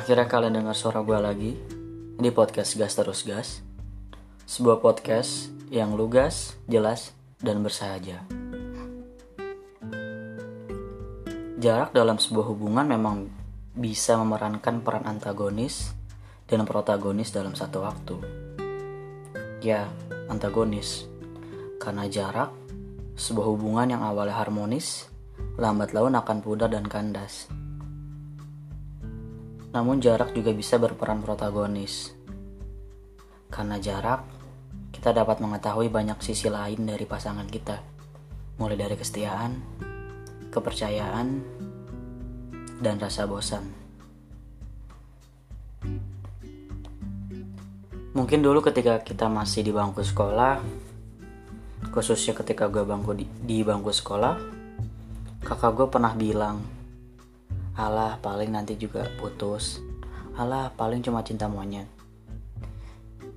Akhirnya kalian dengar suara gue lagi di podcast Gas Terus Gas. Sebuah podcast yang lugas, jelas, dan bersahaja. Jarak dalam sebuah hubungan memang bisa memerankan peran antagonis dan protagonis dalam satu waktu. Ya, antagonis. Karena jarak, sebuah hubungan yang awalnya harmonis, lambat laun akan pudar dan kandas. Namun jarak juga bisa berperan protagonis. Karena jarak, kita dapat mengetahui banyak sisi lain dari pasangan kita. Mulai dari kesetiaan, kepercayaan, dan rasa bosan. Mungkin dulu ketika kita masih di bangku sekolah, khususnya ketika gue bangku di, di bangku sekolah, kakak gue pernah bilang, Alah paling nanti juga putus, alah paling cuma cinta monyet.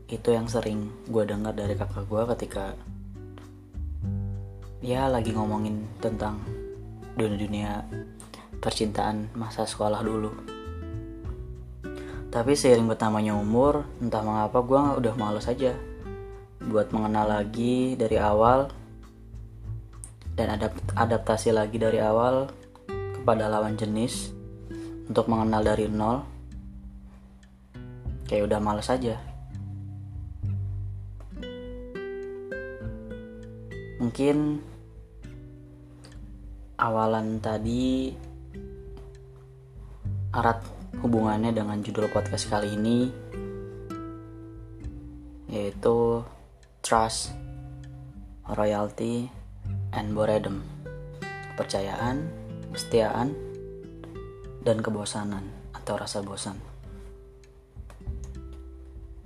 Itu yang sering gue dengar dari kakak gue ketika ya lagi ngomongin tentang dunia-dunia percintaan masa sekolah dulu. Tapi seiring bertambahnya umur, entah mengapa gue udah males aja buat mengenal lagi dari awal dan adapt adaptasi lagi dari awal kepada lawan jenis untuk mengenal dari nol. Kayak udah males aja. Mungkin awalan tadi erat hubungannya dengan judul podcast kali ini yaitu trust, royalty, and boredom. Kepercayaan, kesetiaan, dan kebosanan atau rasa bosan.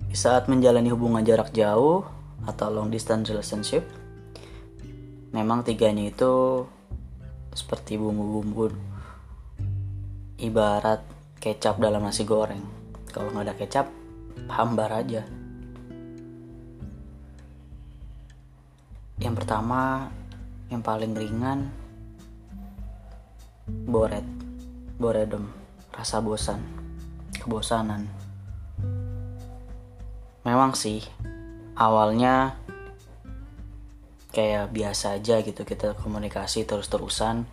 Di saat menjalani hubungan jarak jauh atau long distance relationship, memang tiganya itu seperti bumbu-bumbu ibarat kecap dalam nasi goreng. Kalau nggak ada kecap, hambar aja. Yang pertama, yang paling ringan, boret, boredom, rasa bosan, kebosanan. Memang sih, awalnya kayak biasa aja gitu kita komunikasi terus-terusan.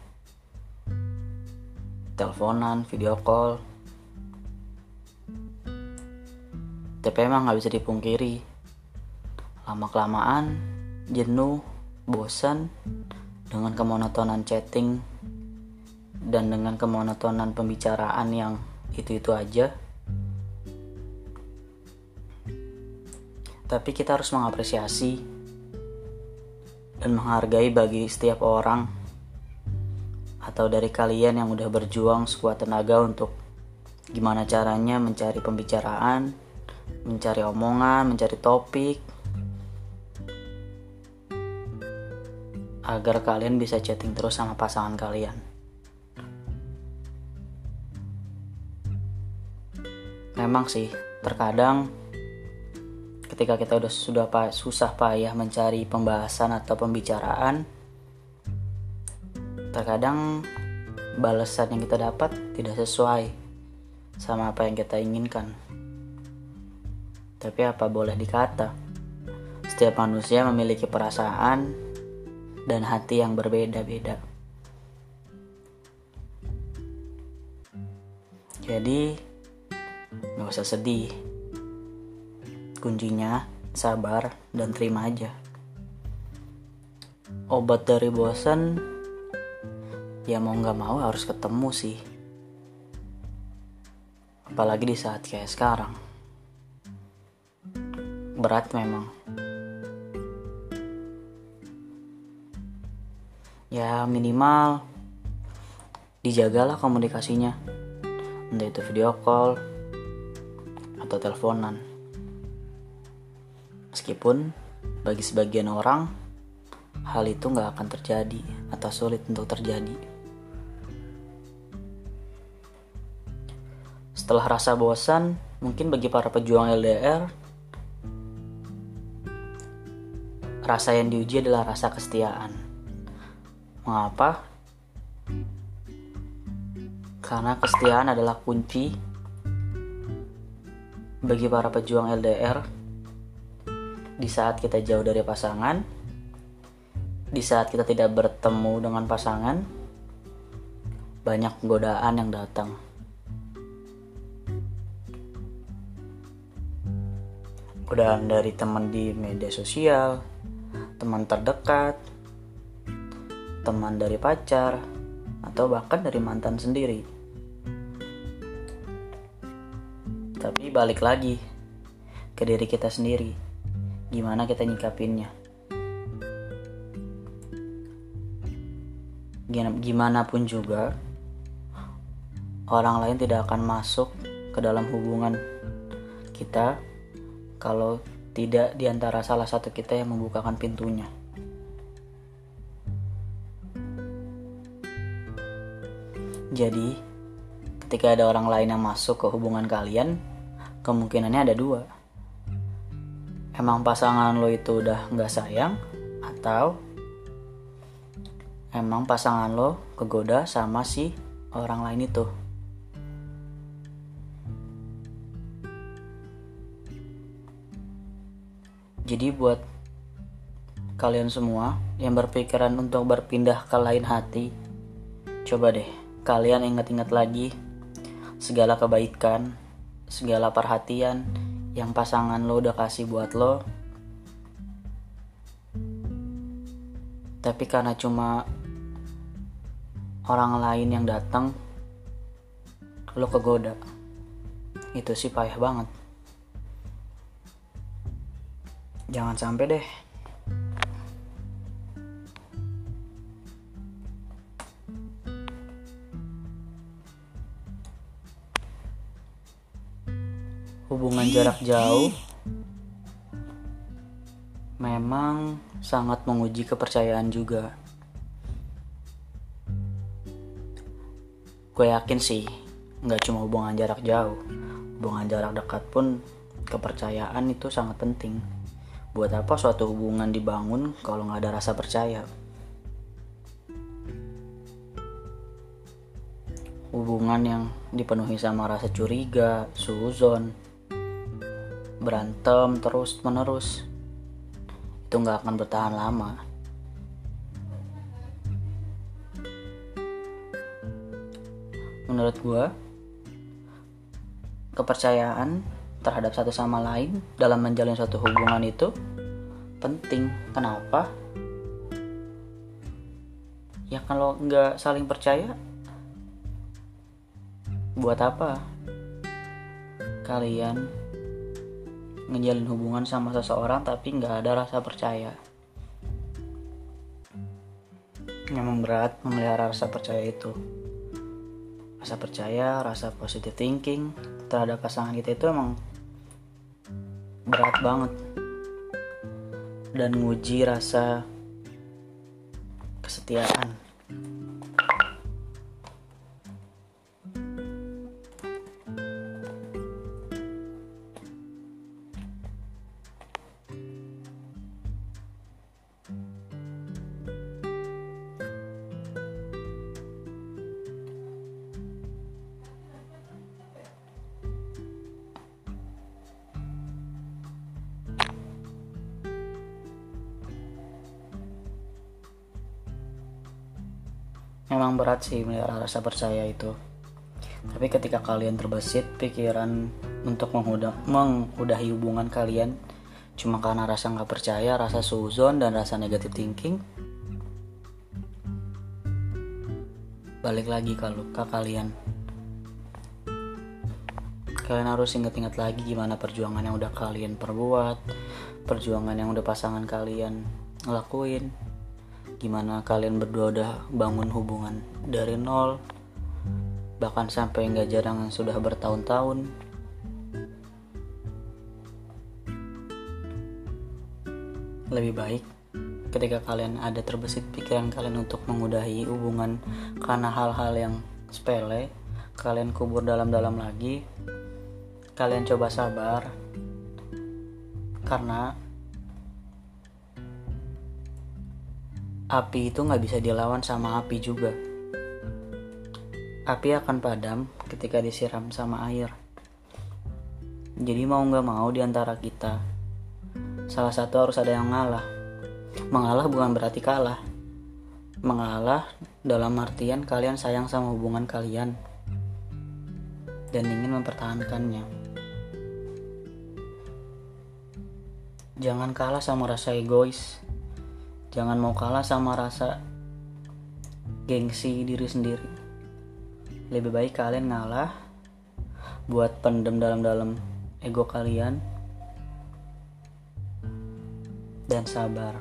Teleponan, video call. Tapi emang nggak bisa dipungkiri. Lama kelamaan jenuh bosan dengan kemonotonan chatting dan dengan kemonotonan pembicaraan yang itu-itu aja tapi kita harus mengapresiasi dan menghargai bagi setiap orang atau dari kalian yang udah berjuang sekuat tenaga untuk gimana caranya mencari pembicaraan mencari omongan, mencari topik agar kalian bisa chatting terus sama pasangan kalian. Memang sih, terkadang ketika kita udah sudah susah payah mencari pembahasan atau pembicaraan, terkadang balasan yang kita dapat tidak sesuai sama apa yang kita inginkan. Tapi apa boleh dikata? Setiap manusia memiliki perasaan dan hati yang berbeda-beda. Jadi, gak usah sedih. Kuncinya sabar dan terima aja. Obat dari bosan, ya mau gak mau harus ketemu sih. Apalagi di saat kayak sekarang berat memang ya minimal dijagalah komunikasinya entah itu video call atau teleponan meskipun bagi sebagian orang hal itu nggak akan terjadi atau sulit untuk terjadi setelah rasa bosan mungkin bagi para pejuang LDR rasa yang diuji adalah rasa kesetiaan. Mengapa? Karena kesetiaan adalah kunci bagi para pejuang LDR di saat kita jauh dari pasangan, di saat kita tidak bertemu dengan pasangan, banyak godaan yang datang. Godaan dari teman di media sosial, teman terdekat, teman dari pacar, atau bahkan dari mantan sendiri. Tapi balik lagi ke diri kita sendiri, gimana kita nyikapinnya. Gimana pun juga, orang lain tidak akan masuk ke dalam hubungan kita kalau tidak di antara salah satu kita yang membukakan pintunya. Jadi, ketika ada orang lain yang masuk ke hubungan kalian, kemungkinannya ada dua. Emang pasangan lo itu udah nggak sayang, atau emang pasangan lo kegoda sama si orang lain itu. Jadi buat kalian semua yang berpikiran untuk berpindah ke lain hati, coba deh kalian ingat-ingat lagi segala kebaikan, segala perhatian yang pasangan lo udah kasih buat lo. Tapi karena cuma orang lain yang datang, lo kegoda. Itu sih payah banget. Jangan sampai deh. Hubungan jarak jauh memang sangat menguji kepercayaan juga. Gue yakin sih, nggak cuma hubungan jarak jauh, hubungan jarak dekat pun kepercayaan itu sangat penting. Buat apa suatu hubungan dibangun kalau nggak ada rasa percaya? Hubungan yang dipenuhi sama rasa curiga, suzon, berantem terus menerus itu nggak akan bertahan lama. Menurut gue kepercayaan terhadap satu sama lain dalam menjalin suatu hubungan itu penting. Kenapa? Ya kalau nggak saling percaya buat apa? Kalian ngejalin hubungan sama seseorang tapi nggak ada rasa percaya. Memang berat memelihara rasa percaya itu. Rasa percaya rasa positive thinking terhadap pasangan kita itu emang berat banget. Dan nguji rasa kesetiaan memang berat sih melihara rasa percaya itu. Tapi ketika kalian terbesit pikiran untuk menghudah, menghudahi hubungan kalian cuma karena rasa nggak percaya rasa suzon dan rasa negatif thinking balik lagi ke kalian. Kalian harus ingat-ingat lagi gimana perjuangan yang udah kalian perbuat perjuangan yang udah pasangan kalian ngelakuin gimana kalian berdua udah bangun hubungan dari nol bahkan sampai nggak jarang sudah bertahun-tahun. Lebih baik ketika kalian ada terbesit pikiran kalian untuk mengudahi hubungan karena hal-hal yang sepele kalian kubur dalam-dalam lagi kalian coba sabar. Karena api itu nggak bisa dilawan sama api juga. Api akan padam ketika disiram sama air. Jadi mau nggak mau di antara kita, salah satu harus ada yang ngalah. Mengalah bukan berarti kalah. Mengalah dalam artian kalian sayang sama hubungan kalian dan ingin mempertahankannya. Jangan kalah sama rasa egois. Jangan mau kalah sama rasa gengsi diri sendiri. Lebih baik kalian ngalah buat pendem dalam-dalam ego kalian dan sabar.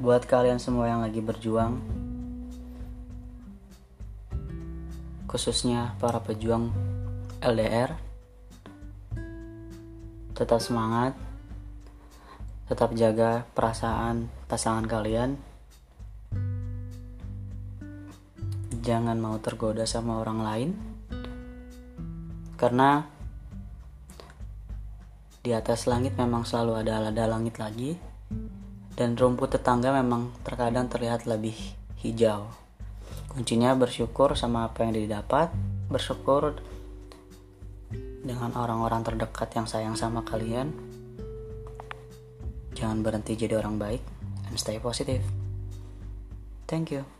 Buat kalian semua yang lagi berjuang, khususnya para pejuang LDR, tetap semangat, tetap jaga perasaan pasangan kalian. Jangan mau tergoda sama orang lain, karena di atas langit memang selalu ada ada langit lagi dan rumput tetangga memang terkadang terlihat lebih hijau. Kuncinya bersyukur sama apa yang didapat, bersyukur dengan orang-orang terdekat yang sayang sama kalian. Jangan berhenti jadi orang baik and stay positive. Thank you.